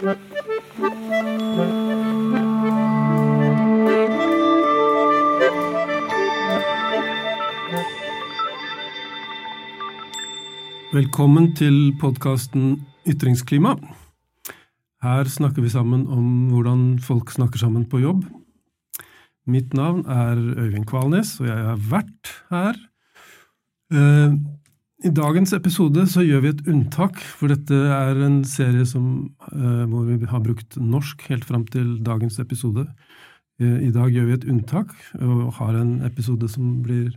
Velkommen til podkasten Ytringsklima. Her snakker vi sammen om hvordan folk snakker sammen på jobb. Mitt navn er Øyvind Kvalnes, og jeg har vært her. Eh, I dagens episode så gjør vi et unntak, for dette er en serie som, eh, hvor vi har brukt norsk helt fram til dagens episode. Eh, I dag gjør vi et unntak og har en episode som blir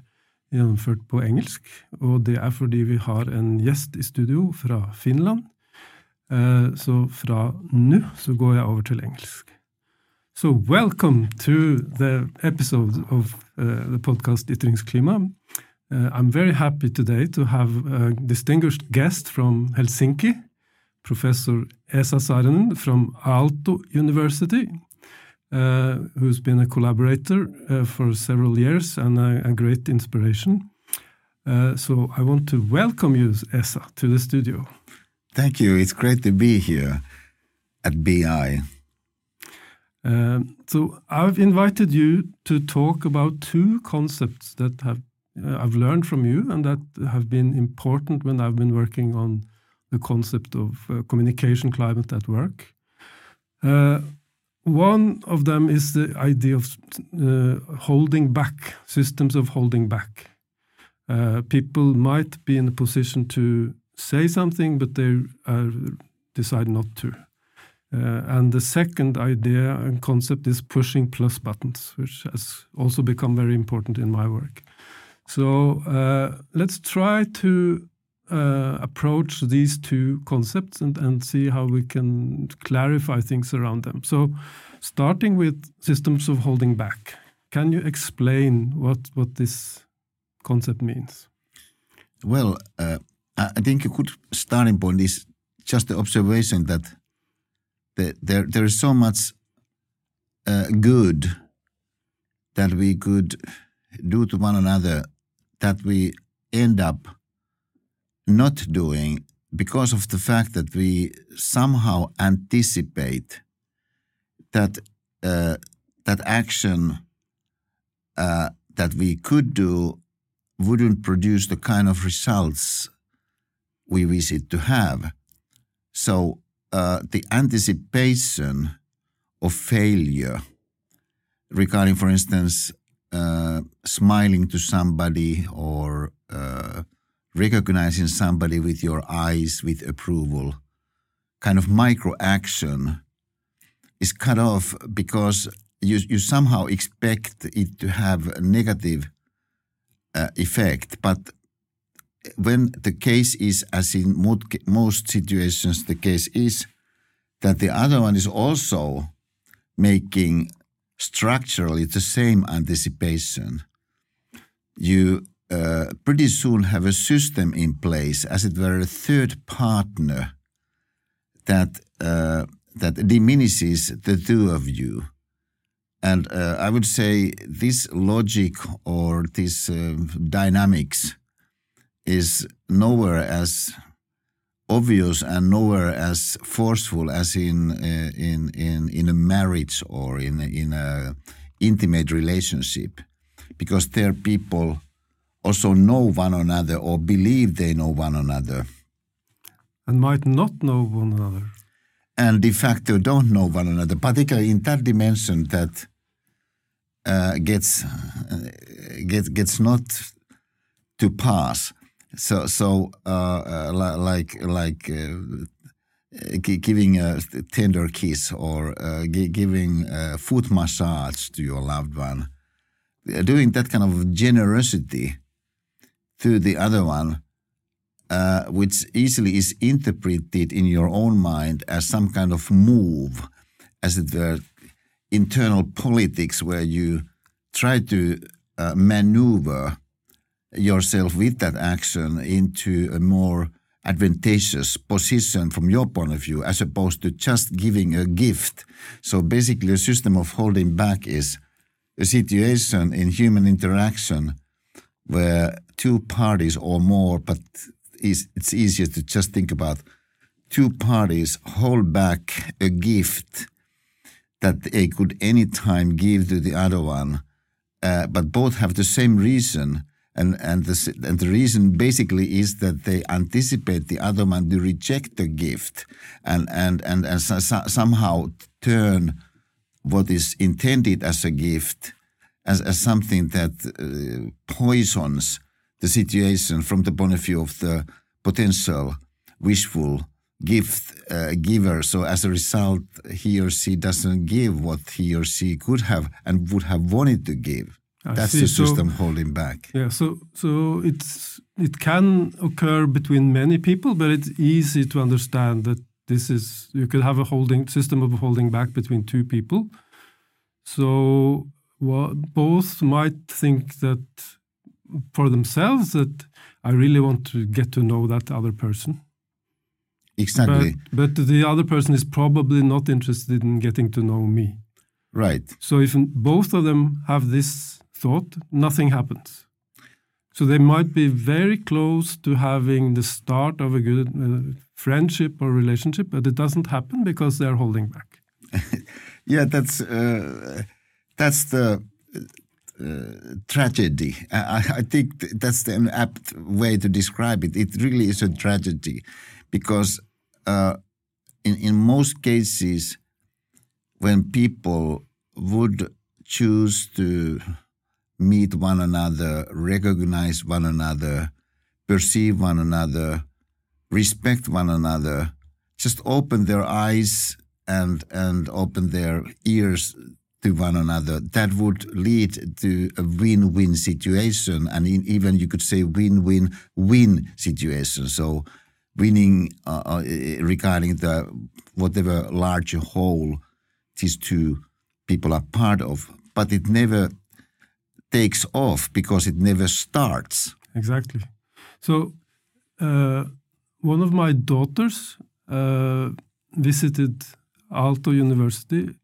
gjennomført på engelsk. Og det er fordi vi har en gjest i studio fra Finland. Så fra nå så går jeg over til engelsk. So welcome to the episode of uh, the podcast Ytringsklima. Uh, I'm very happy today to have a distinguished guest from Helsinki, Professor Esa Saarinen from Aalto University, uh, who's been a collaborator uh, for several years and a, a great inspiration. Uh, so I want to welcome you, Esa, to the studio. Thank you. It's great to be here at BI. Uh, so I've invited you to talk about two concepts that have uh, I've learned from you and that have been important when I've been working on the concept of uh, communication climate at work. Uh, one of them is the idea of uh, holding back, systems of holding back. Uh, people might be in a position to say something, but they decide not to. Uh, and the second idea and concept is pushing plus buttons, which has also become very important in my work. So uh, let's try to uh, approach these two concepts and, and see how we can clarify things around them. So, starting with systems of holding back, can you explain what, what this concept means? Well, uh, I think a good starting point is just the observation that the, there there is so much uh, good that we could do to one another that we end up not doing because of the fact that we somehow anticipate that uh, that action uh, that we could do wouldn't produce the kind of results we wish it to have. So uh, the anticipation of failure regarding, for instance, uh, smiling to somebody or uh, recognizing somebody with your eyes with approval, kind of micro action is cut off because you, you somehow expect it to have a negative uh, effect. But when the case is, as in most situations, the case is that the other one is also making structurally the same anticipation, you uh, pretty soon have a system in place, as it were a third partner that uh, that diminishes the two of you. And uh, I would say this logic or this uh, dynamics is nowhere as obvious and nowhere as forceful as in uh, in in in a marriage or in in a intimate relationship. Because there people also know one another or believe they know one another. And might not know one another. And de facto don't know one another. Particularly in that dimension that uh, gets uh, gets gets not to pass so so uh, uh like like uh, giving a tender kiss or uh, giving a foot massage to your loved one, doing that kind of generosity to the other one, uh, which easily is interpreted in your own mind as some kind of move, as it were, internal politics where you try to uh, maneuver yourself with that action into a more advantageous position from your point of view as opposed to just giving a gift. So basically, a system of holding back is a situation in human interaction where two parties or more, but it's easier to just think about two parties hold back a gift that they could anytime give to the other one, uh, but both have the same reason. And, and, the, and the reason basically is that they anticipate the other one to reject the gift and, and, and, and so, so, somehow turn what is intended as a gift as, as something that uh, poisons the situation from the point of view of the potential wishful gift uh, giver. So as a result, he or she doesn't give what he or she could have and would have wanted to give. I That's see. the system so, holding back. Yeah. So so it's it can occur between many people, but it's easy to understand that this is you could have a holding system of holding back between two people. So well, both might think that for themselves that I really want to get to know that other person. Exactly. But, but the other person is probably not interested in getting to know me. Right. So if both of them have this thought, nothing happens. So they might be very close to having the start of a good uh, friendship or relationship, but it doesn't happen because they're holding back. yeah, that's uh, that's the uh, tragedy. I, I, think that's an apt way to describe it. It really is a tragedy because uh, in, in most cases, when people would choose to meet one another, recognize one another, perceive one another, respect one another, just open their eyes and and open their ears to one another, that would lead to a win-win situation, and in, even you could say win-win-win situation. So, winning uh, uh, regarding the whatever larger whole these two people are part of, but it never takes off because it never starts. Exactly. So, uh, one of my daughters uh, visited Aalto University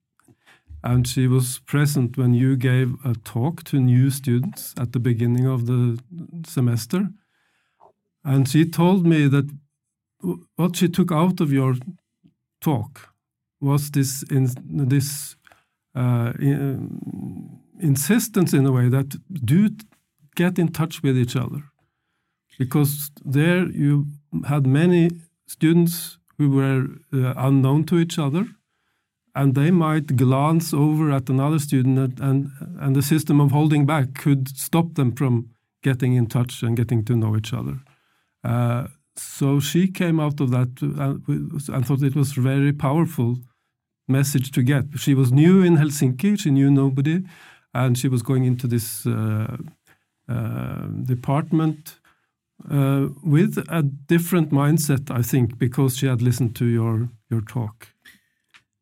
and she was present when you gave a talk to new students at the beginning of the semester. And she told me that what she took out of your talk was this in, this uh, insistence in a way that do get in touch with each other, because there you had many students who were uh, unknown to each other and they might glance over at another student and, and the system of holding back could stop them from getting in touch and getting to know each other. Uh, so she came out of that and, and thought it was a very powerful message to get. She was new in Helsinki, she knew nobody, and she was going into this uh, uh, department uh, with a different mindset, I think, because she had listened to your your talk.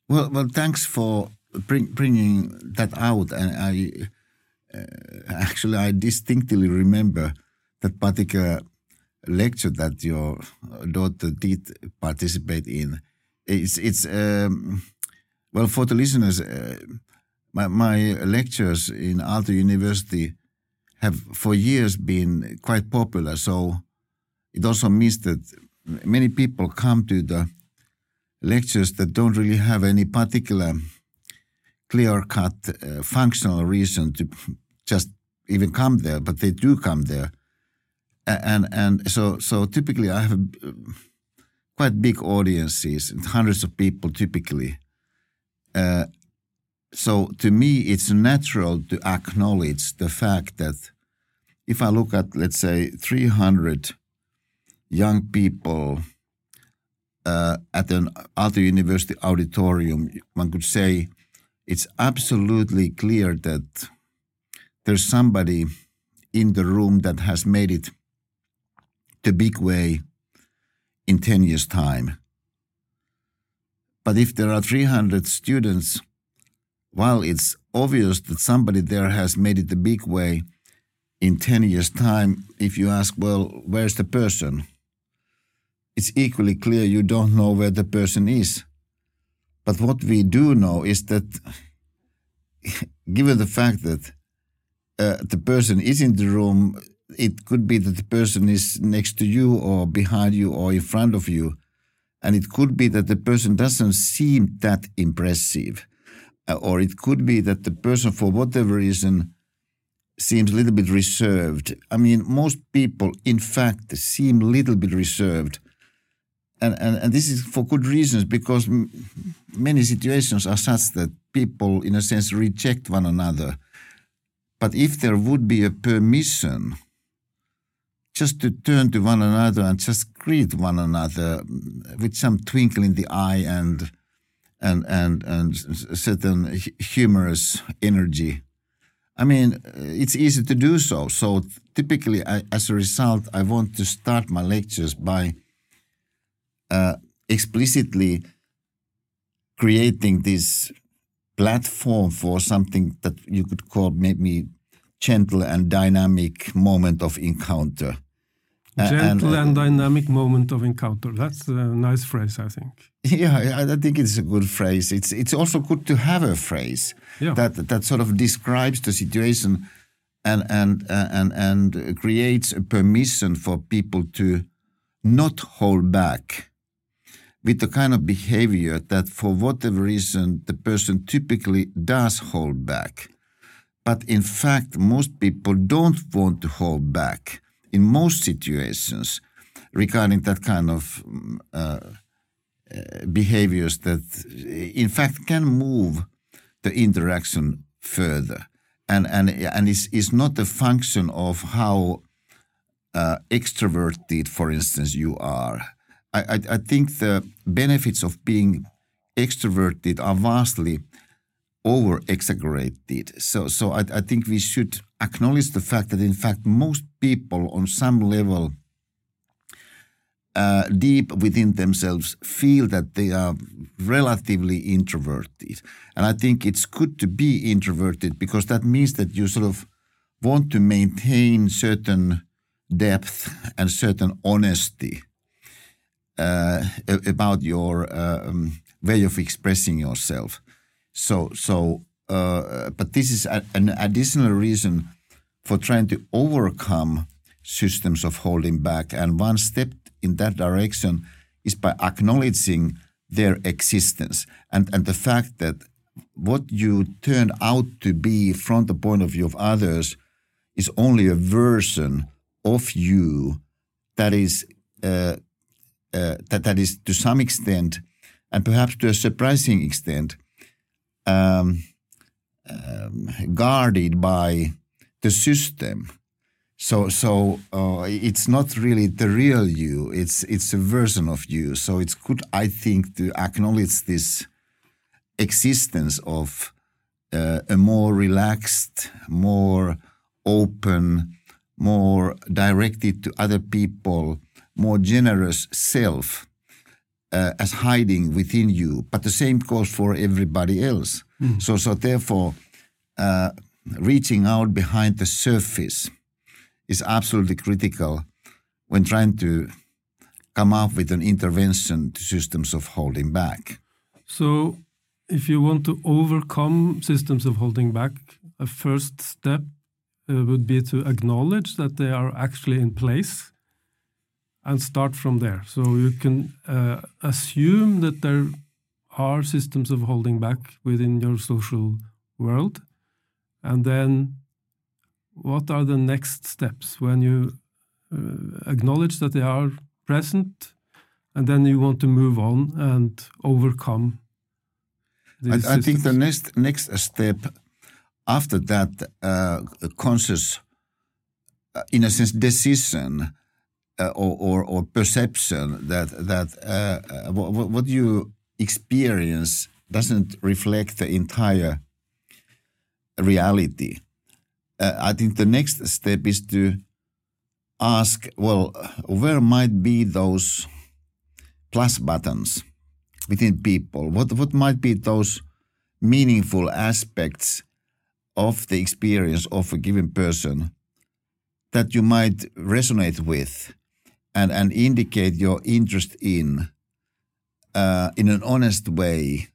Well, well, thanks for bring, bringing that out. And I actually I distinctly remember that particular lecture that your daughter did participate in. It's it's um, well for the listeners. Uh, my, my lectures in Aalto University have for years been quite popular. So it also means that many people come to the lectures that don't really have any particular clear cut uh, functional reason to just even come there, but they do come there. And and so so typically I have uh, quite big audiences, hundreds of people typically. Uh, so to me, it's natural to acknowledge the fact that if I look at let's say 300 young people uh, at an Aalto University auditorium, one could say it's absolutely clear that there's somebody in the room that has made it the big way in 10 years' time. But if there are 300 students, while it's obvious that somebody there has made it the big way in 10 years' time, if you ask, well, where's the person? it's equally clear you don't know where the person is. But what we do know is that, given the fact that uh, the person is in the room, it could be that the person is next to you or behind you or in front of you. And it could be that the person doesn't seem that impressive. Uh, or it could be that the person, for whatever reason, seems a little bit reserved. I mean, most people, in fact, seem a little bit reserved. And, and, and this is for good reasons because m- many situations are such that people, in a sense, reject one another. But if there would be a permission just to turn to one another and just greet one another with some twinkle in the eye and and and and certain humorous energy. I mean, it's easy to do so. So typically, I, as a result, I want to start my lectures by uh, explicitly creating this platform for something that you could call maybe gentle and dynamic moment of encounter. Gentle and, and, dynamic moment of encounter. That's a nice phrase, I think. Yeah, I think it's a good phrase. It's it's also good to have a phrase yeah. that that sort of describes the situation and and uh, and and creates a permission for people to not hold back with the kind of behavior that for whatever reason the person typically does hold back. But in fact, most people don't want to hold back in most situations regarding that kind of uh, uh, behaviors that in fact can move the interaction further. And and and is is not a function of how uh, extroverted for instance you are. I, I, I think the benefits of being extroverted are vastly over exaggerated. So, so I, I, think we should acknowledge the fact that, in fact, most people on some level, uh, deep within themselves, feel that they are relatively introverted. And I think it's good to be introverted because that means that you sort of want to maintain certain depth and certain honesty uh, about your uh, um, way of expressing yourself. So, so, uh, but this is a, an additional reason for trying to overcome systems of holding back. And one step in that direction is by acknowledging their existence and, and the fact that what you turn out to be from the point of view of others is only a version of you that is uh, uh, that that is to some extent, and perhaps to a surprising extent, um, um, guarded by the system. So, so uh, it's not really the real you. It's it's a version of you. So it's good, I think, to acknowledge this existence of uh, a more relaxed, more open, more directed to other people, more generous self uh, as hiding within you, but the same goes for everybody else. Mm. So, so therefore, uh, reaching out behind the surface is absolutely critical when trying to come up with an intervention to systems of holding back. So, if you want to overcome systems of holding back, a first step uh, would be to acknowledge that they are actually in place and start from there. So you can uh, assume that there are systems of holding back within your social world. And then what are the next steps when you uh, acknowledge that they are present and then you want to move on and overcome I, I, think the next next step after that uh, conscious uh, in a sense decision uh, or, or, or perception that that uh, uh what, what you experience doesn't reflect the entire reality. Uh, I think the next step is to ask, well, where might be those plus buttons within people? What what might be those meaningful aspects of the experience of a given person that you might resonate with? And, and indicate your interest in uh, in an honest way,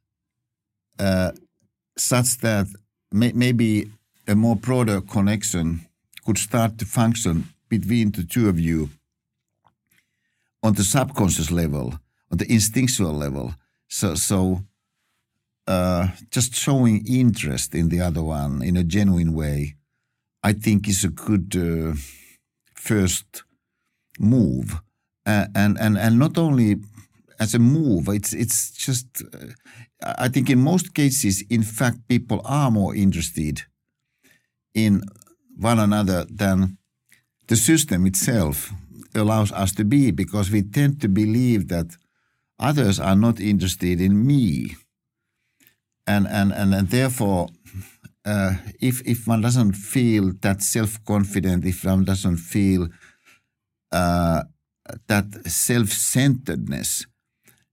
uh, such that may, maybe a more broader connection could start to function between the two of you on the subconscious level, on the instinctual level. So so uh, just showing interest in the other one in a genuine way, I think is a good uh, first move, uh, and and and not only as a move, it's it's just. Uh, I think in most cases, in fact, people are more interested in one another than the system itself allows us to be, because we tend to believe that others are not interested in me and and and, and therefore uh, if if one doesn't feel that self confident, if one doesn't feel uh, that self centeredness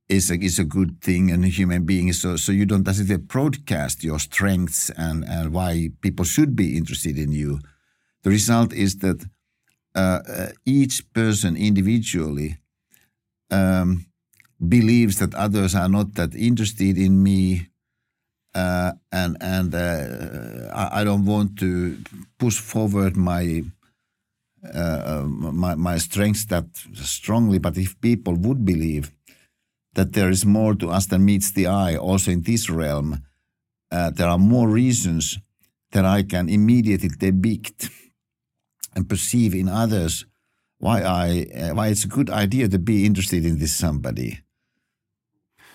is a, is a good thing in a human being, so so you don't necessarily broadcast your strengths and and why people should be interested in you. The result is that uh, uh each person individually um, believes that others are not that interested in me uh, and and uh, I, I, don't want to push forward my my my strengths that strongly. But if people would believe that there is more to us than meets the eye, also in this realm, uh, there are more reasons that I can immediately depict and perceive in others why I uh, why it's a good idea to be interested in this somebody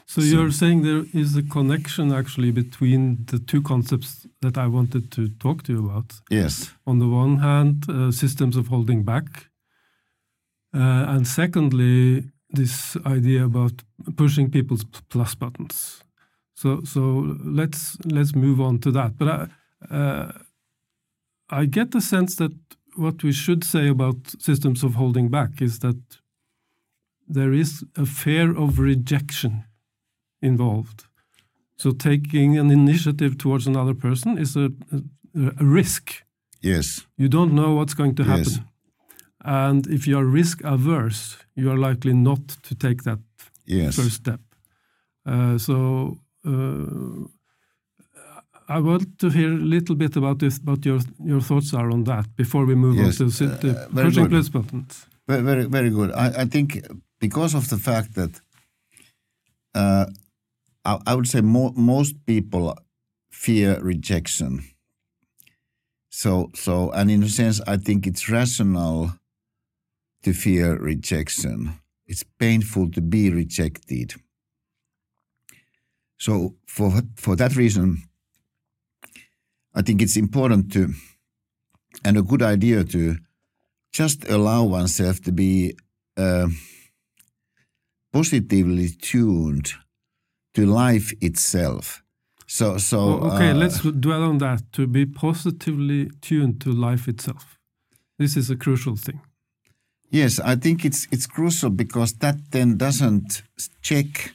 so, so, you're saying there is a connection actually between the two concepts that I wanted to talk to you about. Yes. On the one hand, uh, systems of holding back, uh, and secondly, this idea about pushing people's plus buttons. So, so let's let's move on to that. But I, uh, I get the sense that what we should say about systems of holding back is that there is a fear of rejection involved. So taking an initiative towards another person is a, a, a risk. Yes. You don't know what's going to happen. Yes. And if you are risk averse, you are likely not to take that yes. first step. Uh, so uh, I want to hear a little bit about this, what your your thoughts are on that before we move yes. on to uh, the uh, pushing plus buttons. Very, very, very good. I, I, think because of the fact that uh, I, I would say mo- most people fear rejection. So, so, and in a sense, I think it's rational to fear rejection. It's painful to be rejected. So, for for that reason, I think it's important to, and a good idea to, just allow oneself to be uh, positively tuned to life itself. So, so okay, uh, let's dwell on that. To be positively tuned to life itself. This is a crucial thing. Yes, I think it's it's crucial because that then doesn't check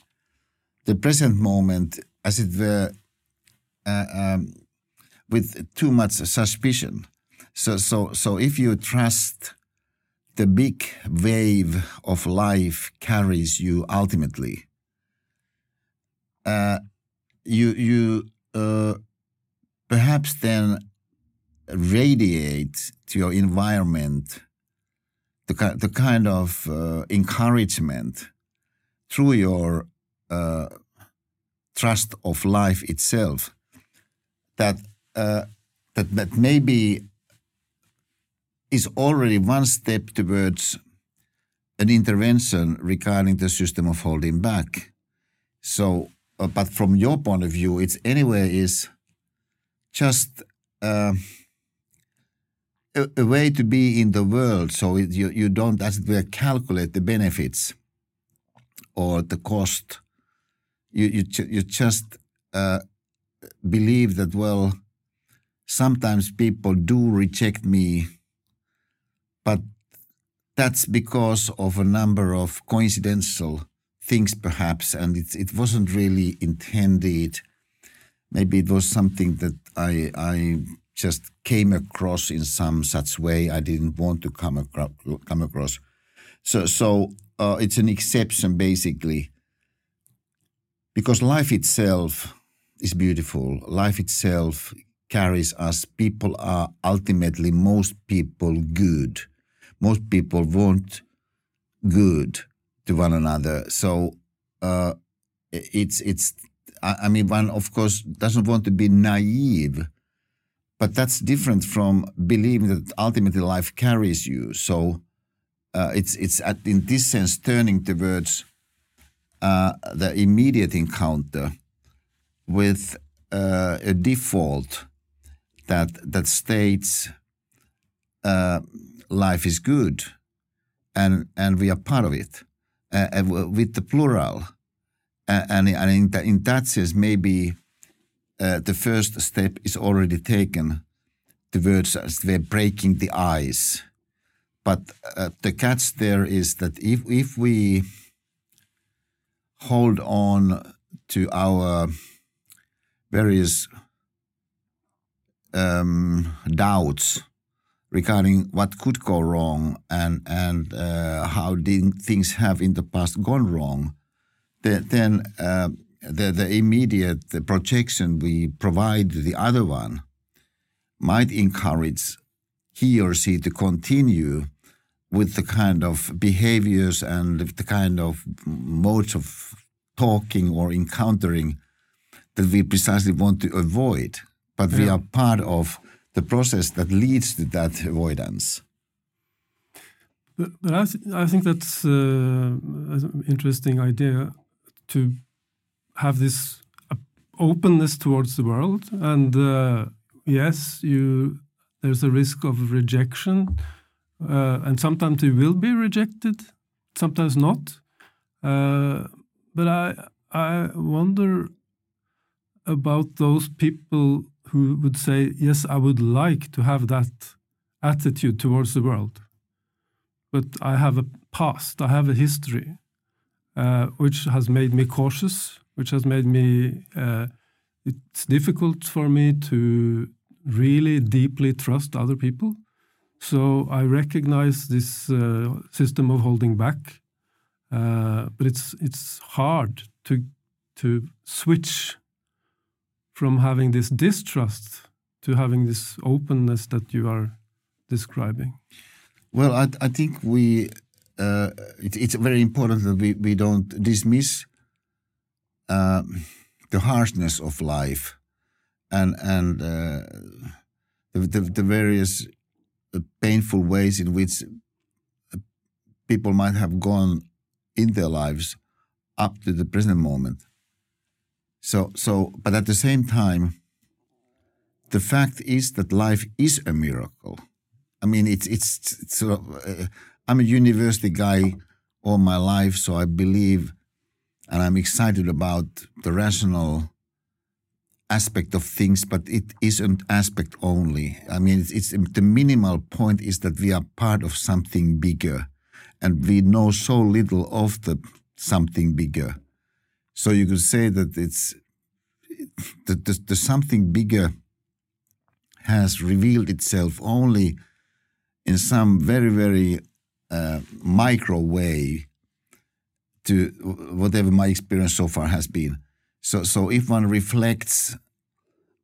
the present moment, as it were, uh, um, with too much suspicion. So, so, so if you trust the big wave of life carries you ultimately, uh, you you uh, perhaps then radiate to your environment the, the kind of uh, encouragement through your uh, trust of life itself that uh, that that maybe is already one step towards an intervention regarding the system of holding back. So but from your point of view, it's anyway is just uh, a, a, way to be in the world. So it, you you don't as it were calculate the benefits or the cost. You you you just uh, believe that well, sometimes people do reject me, but that's because of a number of coincidental things perhaps, and it, it wasn't really intended. Maybe it was something that I, I just came across in some such way I didn't want to come, across. Come across. So, so uh, it's an exception basically, because life itself is beautiful. Life itself carries us. People are ultimately most people good. Most people want good to one another. So uh, it's it's. I mean, one of course doesn't want to be naive, but that's different from believing that ultimately life carries you. So uh, it's it's at, in this sense turning towards uh, the immediate encounter with uh, a default that that states uh, life is good, and and we are part of it, with the plural, and and in, that, in that sense maybe uh, the first step is already taken towards us. We're breaking the ice, but uh, the catch there is that if if we hold on to our various um, doubts regarding what could go wrong and and uh, how things have in the past gone wrong, then, then uh, the the immediate the projection we provide the other one might encourage he or she to continue with the kind of behaviors and the kind of modes of talking or encountering that we precisely want to avoid. But we are part of the process that leads to that avoidance. But, but I, th I think that's uh, an interesting idea to have this openness towards the world. And uh, yes, you there's a risk of rejection, uh, and sometimes you will be rejected, sometimes not. Uh, but I I wonder about those people who would say, Yes, I would like to have that attitude towards the world. But I have a past, I have a history, uh, which has made me cautious, which has made me, uh, it's difficult for me to really deeply trust other people. So I recognize this uh, system of holding back, uh, but it's it's hard to to switch from having this distrust to having this openness that you are describing? Well, I, I think we uh, it, it's very important that we, we don't dismiss uh, the harshness of life and and uh, the, the, the, various uh, painful ways in which uh, people might have gone in their lives up to the present moment. So, so, but at the same time, the fact is that life is a miracle. I mean, it's it's, it's sort of, uh, I'm a university guy all my life, so I believe, and I'm excited about the rational aspect of things, but it isn't aspect only. I mean, it's, it's the minimal point is that we are part of something bigger, and we know so little of the something bigger so you could say that it's the, the, the something bigger has revealed itself only in some very very uh, micro way to whatever my experience so far has been. So so if one reflects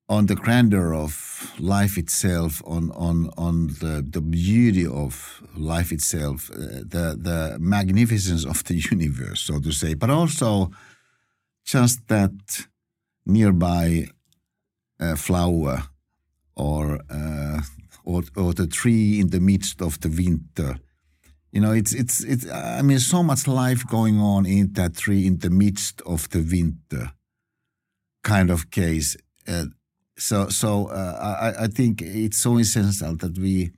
on the grandeur of life itself, on on on the the beauty of life itself, uh, the the magnificence of the universe, so to say, but also just that nearby uh, flower or, uh, or or the tree in the midst of the winter. You know, it's it's it's. I mean, so much life going on in that tree in the midst of the winter, kind of case. Uh, so so uh, I I think it's so essential that we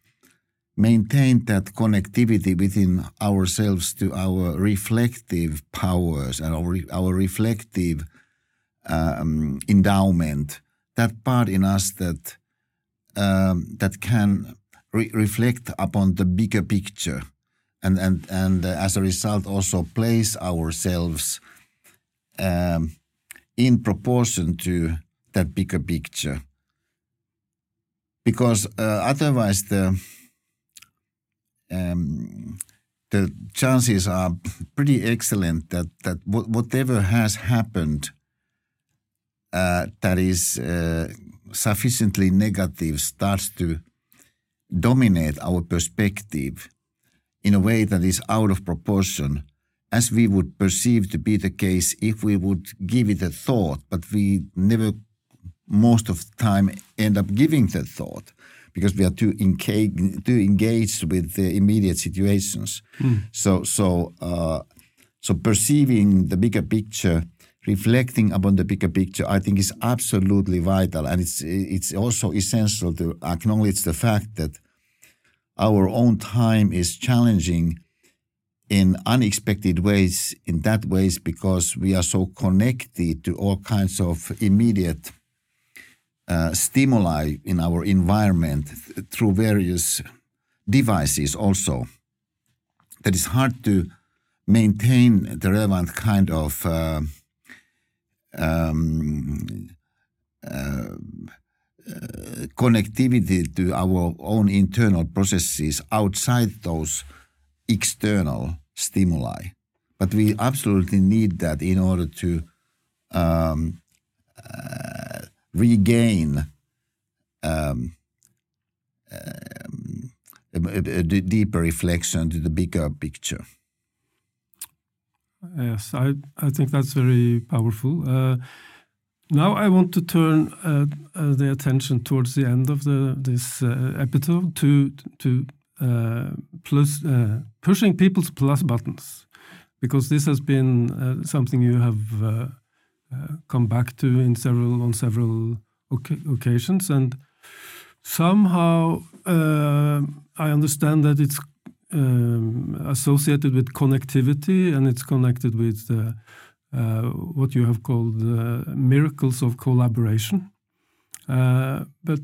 maintain that connectivity within ourselves to our reflective powers and our, our reflective um, endowment, that part in us that um, that can re- reflect upon the bigger picture, and and and uh, as a result also place ourselves um, in proportion to that bigger picture, because uh, otherwise the um, the chances are pretty excellent that that whatever has happened uh, that is uh, sufficiently negative starts to dominate our perspective in a way that is out of proportion as we would perceive to be the case if we would give it a thought, but we never, most of the time, end up giving the thought because we are too, engaged, too engaged with the immediate situations. Mm. So, so, uh, so perceiving the bigger picture, reflecting upon the bigger picture, I think is absolutely vital, and it's it's also essential to acknowledge the fact that our own time is challenging in unexpected ways in that ways because we are so connected to all kinds of immediate uh, stimuli in our environment th- through various devices also that it's hard to maintain the relevant kind of uh, um, uh, connectivity to our own internal processes outside those external stimuli. But we absolutely need that in order to um, uh, regain um, um, a, a, a, deeper reflection to the bigger picture. Yes, I, I think that's very powerful. Uh, now I want to turn uh, uh, the attention towards the end of the, this uh, episode to to uh, plus, uh, pushing people's plus buttons, because this has been something you have come back to in several on several occasions, and somehow I understand that it's um, associated with connectivity and it's connected with uh, uh, what you have called uh, miracles of collaboration. but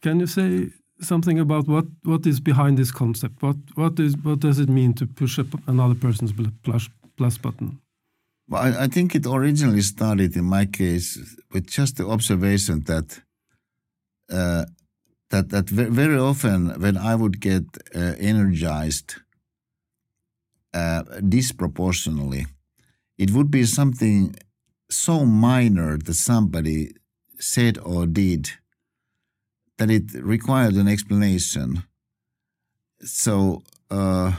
can you say something about what what is behind this concept? What what is what does it mean to push up another person's plus plus button? I, I think it originally started in my case with just the observation that uh, that that very often when I would get uh, energized uh, disproportionately, it would be something so minor that somebody said or did that it required an explanation. So uh,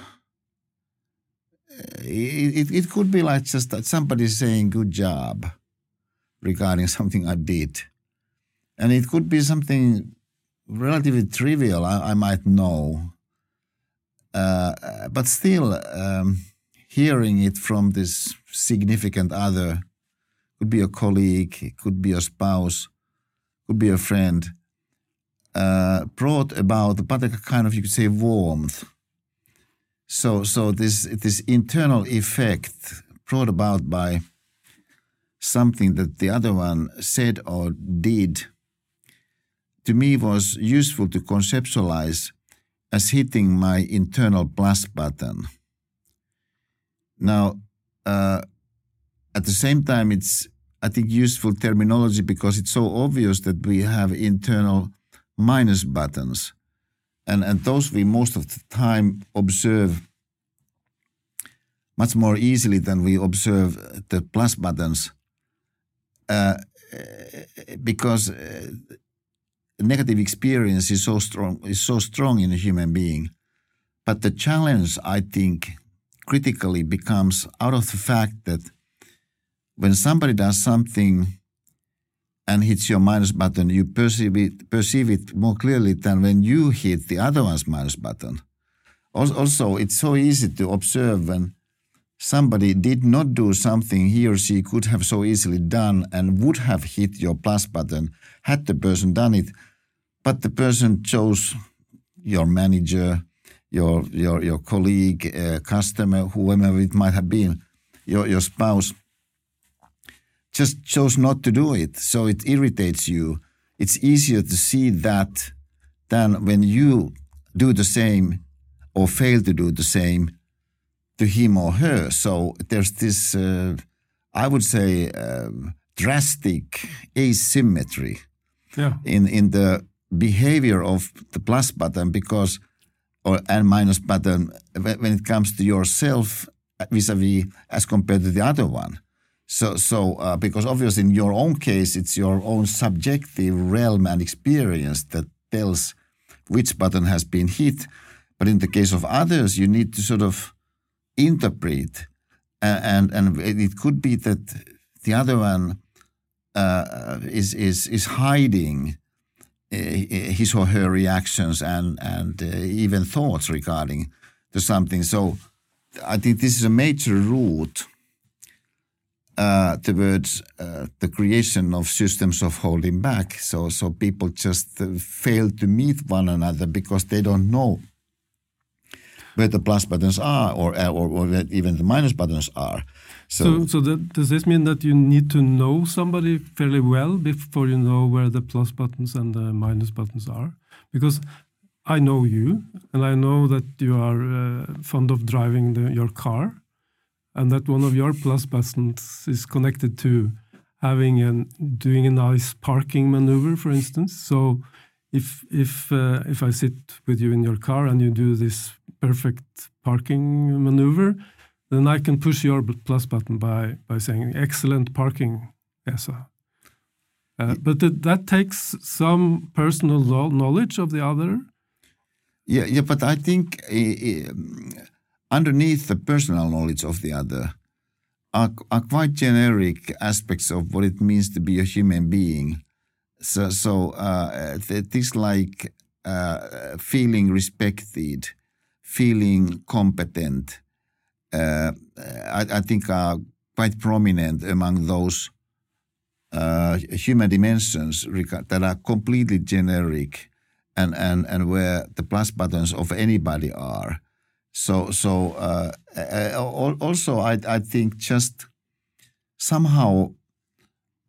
it, it could be like just that somebody saying good job regarding something I did. And it could be something relatively trivial, I, I might know. Uh, but still, um, hearing it from this significant other, could be a colleague, could be a spouse, could be a friend, uh, brought about a kind of you could say warmth. So so this this internal effect brought about by something that the other one said or did to me was useful to conceptualize as hitting my internal plus button. Now, uh, at the same time, it's I think useful terminology because it's so obvious that we have internal minus buttons. And, and those we most of the time observe much more easily than we observe the plus buttons uh, because uh, negative experience is so strong is so strong in a human being. But the challenge i think critically becomes out of the fact that when somebody does something and hits your minus button, you perceive it, perceive it more clearly than when you hit the other one's minus button. Also, it's so easy to observe when somebody did not do something he or she could have so easily done and would have hit your plus button had the person done it, but the person chose your manager, your your your colleague, customer, whoever it might have been, your your spouse just chose not to do it. So it irritates you. It's easier to see that than when you do the same or fail to do the same to him or her. So there's this, uh, I would say, um, drastic asymmetry yeah. in, in the behavior of the plus button because or and minus button when it comes to yourself vis-a-vis as compared to the other one so, so uh, because obviously in your own case, it's your own subjective realm and experience that tells which button has been hit. But in the case of others, you need to sort of interpret and and it could be that the other one uh, is is is hiding uh, his or her reactions and and uh, even thoughts regarding to something. So I think this is a major route uh, towards uh, the creation of systems of holding back. So so people just uh, fail to meet one another because they don't know where the plus buttons are or or, or even the minus buttons are. So, so, so that, does this mean that you need to know somebody fairly well before you know where the plus buttons and the minus buttons are? Because I know you, and I know that you are uh, fond of driving the, your car, and that one of your plus buttons is connected to having and doing a nice parking maneuver, for instance. So, if if uh, if I sit with you in your car and you do this perfect parking maneuver, then I can push your plus button by by saying excellent parking, Esa. Uh, but th that takes some personal knowledge of the other. Yeah, yeah, but I think uh, underneath the personal knowledge of the other are, are quite generic aspects of what it means to be a human being. So, so uh, things like uh, feeling respected, feeling competent, uh, I, I, think are quite prominent among those uh, human dimensions that are completely generic and, and, and where the plus buttons of anybody are. So, so uh, also, I, I think just somehow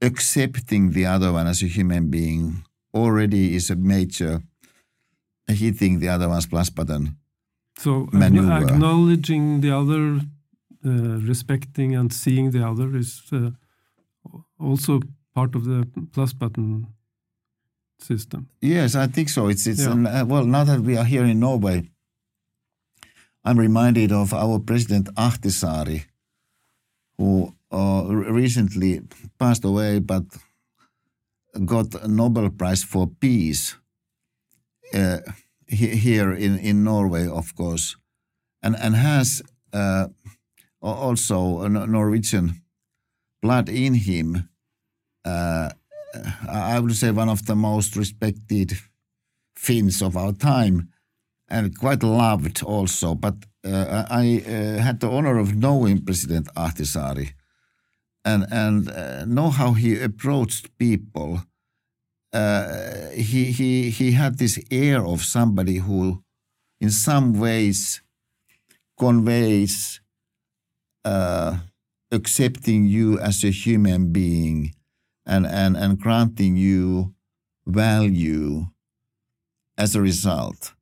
accepting the other one as a human being already is a major hitting the other one's plus button so maneuver. acknowledging the other, uh, respecting and seeing the other is uh, also part of the plus button system. Yes, I think so. It's it's yeah. uh, well now that we are here in Norway, I'm reminded of our president Ahtisaari, who uh, recently passed away, but got a Nobel Prize for Peace. Uh, here in, in Norway, of course, and and has uh, also Norwegian blood in him. Uh, I would say one of the most respected Finns of our time, and quite loved also. But uh, I uh, had the honor of knowing President Ahtisaari, and and uh, know how he approached people uh, he he he had this air of somebody who, in some ways, conveys uh, accepting you as a human being, and and and granting you value as a result.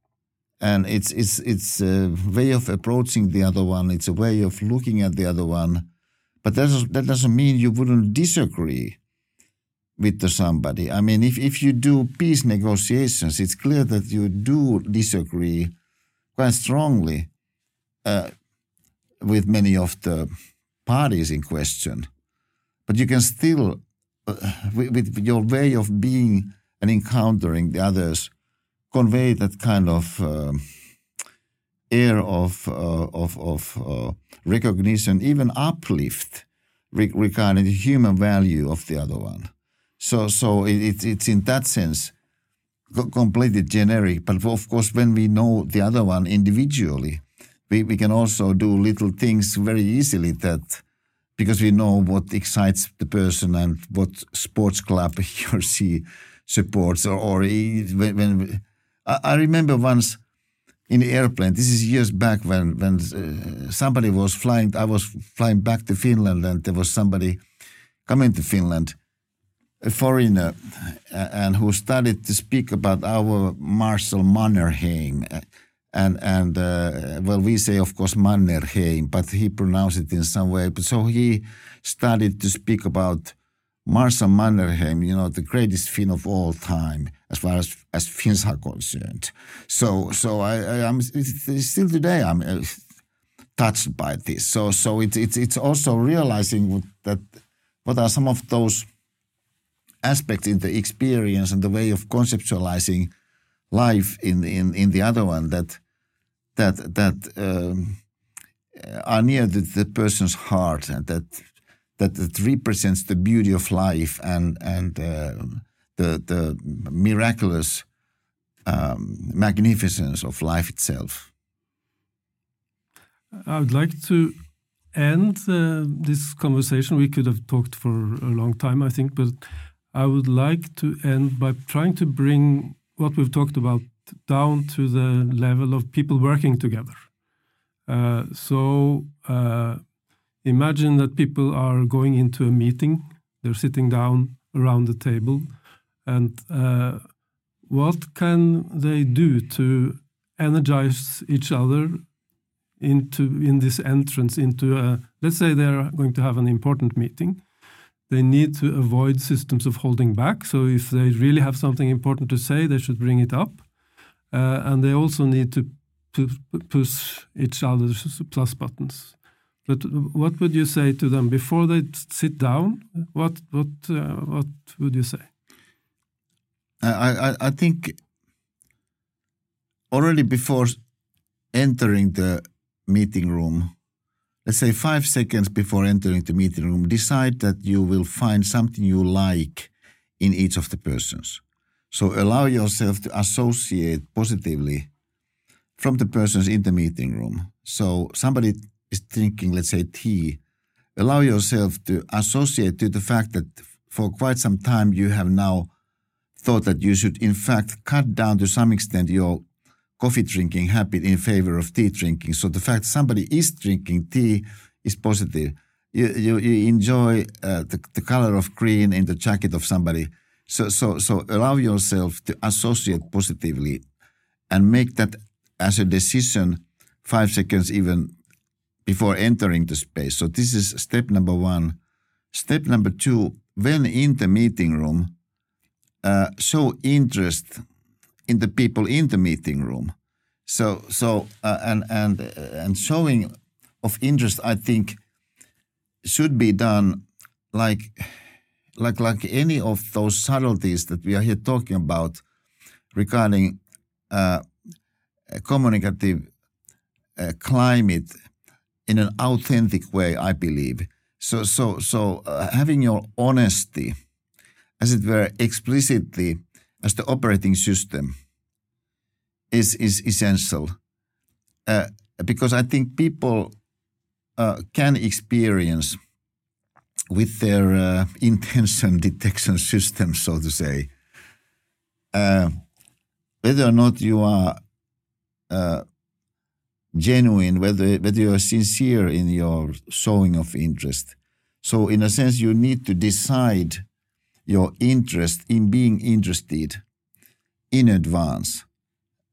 And it's it's it's a way of approaching the other one. It's a way of looking at the other one, but that doesn't, that doesn't mean you wouldn't disagree with somebody. I mean, if, if you do peace negotiations, it's clear that you do disagree quite strongly uh, with many of the parties in question. But you can still, uh, with, with, your way of being and encountering the others, convey that kind of uh, air of, uh, of, of uh, recognition, even uplift regarding the human value of the other one. So, so it, it's in that sense completely generic. But of course, when we know the other one individually, we, we can also do little things very easily that because we know what excites the person and what sports club he or she supports. Or, or when, when I, remember once in the airplane. This is years back when when uh, somebody was flying. I was flying back to Finland, and there was somebody coming to Finland, a foreigner uh, and who started to speak about our Marshal Mannerheim. And, and uh, well, we say, of course, Mannerheim, but he pronounced it in some way. But so he started to speak about Marshal Mannerheim, you know, the greatest Finn of all time, as far as, as Finns are concerned. So, so I, I am still today, I'm uh, touched by this. So, so it's, it's, it's also realizing that what are some of those – aspects in the experience and the way of conceptualizing life in in in the other one that that that um, are near the, the person's heart and that that that represents the beauty of life and and uh, the the miraculous um, magnificence of life itself. I would like to end uh, this conversation. We could have talked for a long time, I think, but I would like to end by trying to bring what we've talked about down to the level of people working together. Uh, so uh, imagine that people are going into a meeting, they're sitting down around the table, and uh, what can they do to energize each other into in this entrance into a let's say they're going to have an important meeting. They need to avoid systems of holding back. So if they really have something important to say they should bring it up. Uh, and they also need to push each other's plus buttons. But what would you say to them? Before they sit down what what uh, what would you say I, I, I think already before entering the meeting room, let's say five seconds before entering the meeting room, decide that you will find something you like in each of the persons. So allow yourself to associate positively from the persons in the meeting room. So somebody is drinking, let's say, tea. Allow yourself to associate to the fact that for quite some time you have now thought that you should, in fact, cut down to some extent your coffee drinking habit in favor of tea drinking. So the fact somebody is drinking tea is positive. You, you, you enjoy uh, the, the color of green in the jacket of somebody. So, so, so allow yourself to associate positively and make that as a decision five seconds even before entering the space. So this is step number one. Step number two, when in the meeting room, uh, show interest in the people in the meeting room. So, so uh, and and uh, and showing of interest, I think, should be done like like like any of those subtleties that we are here talking about regarding uh, communicative uh, climate in an authentic way. I believe so. So so uh, having your honesty, as it were, explicitly as the operating system is is essential uh, because I think people uh, can experience with their uh, intention detection system, so to say, uh, whether or not you are uh, genuine, whether whether you are sincere in your showing of interest. So, in a sense, you need to decide your interest in being interested in advance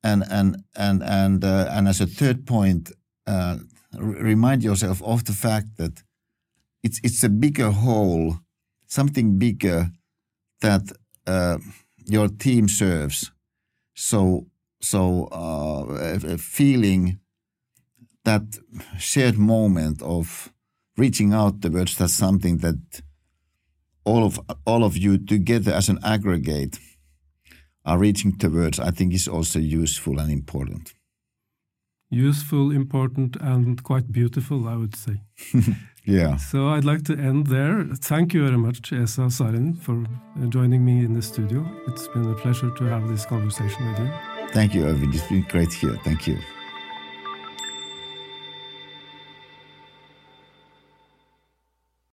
and and and and uh, and as a third point, uh, remind yourself of the fact that it's it's a bigger whole, something bigger that uh, your team serves. So so uh, feeling that shared moment of reaching out towards that's something that all of all of you together as an aggregate are reaching towards, I think is also useful and important. Useful, important, and quite beautiful, I would say. yeah. So I'd like to end there. Thank you very much, Esa Saarinen, for uh, joining me in the studio. It's been a pleasure to have this conversation with you. Thank you, Irvin. It's been great here. Thank you.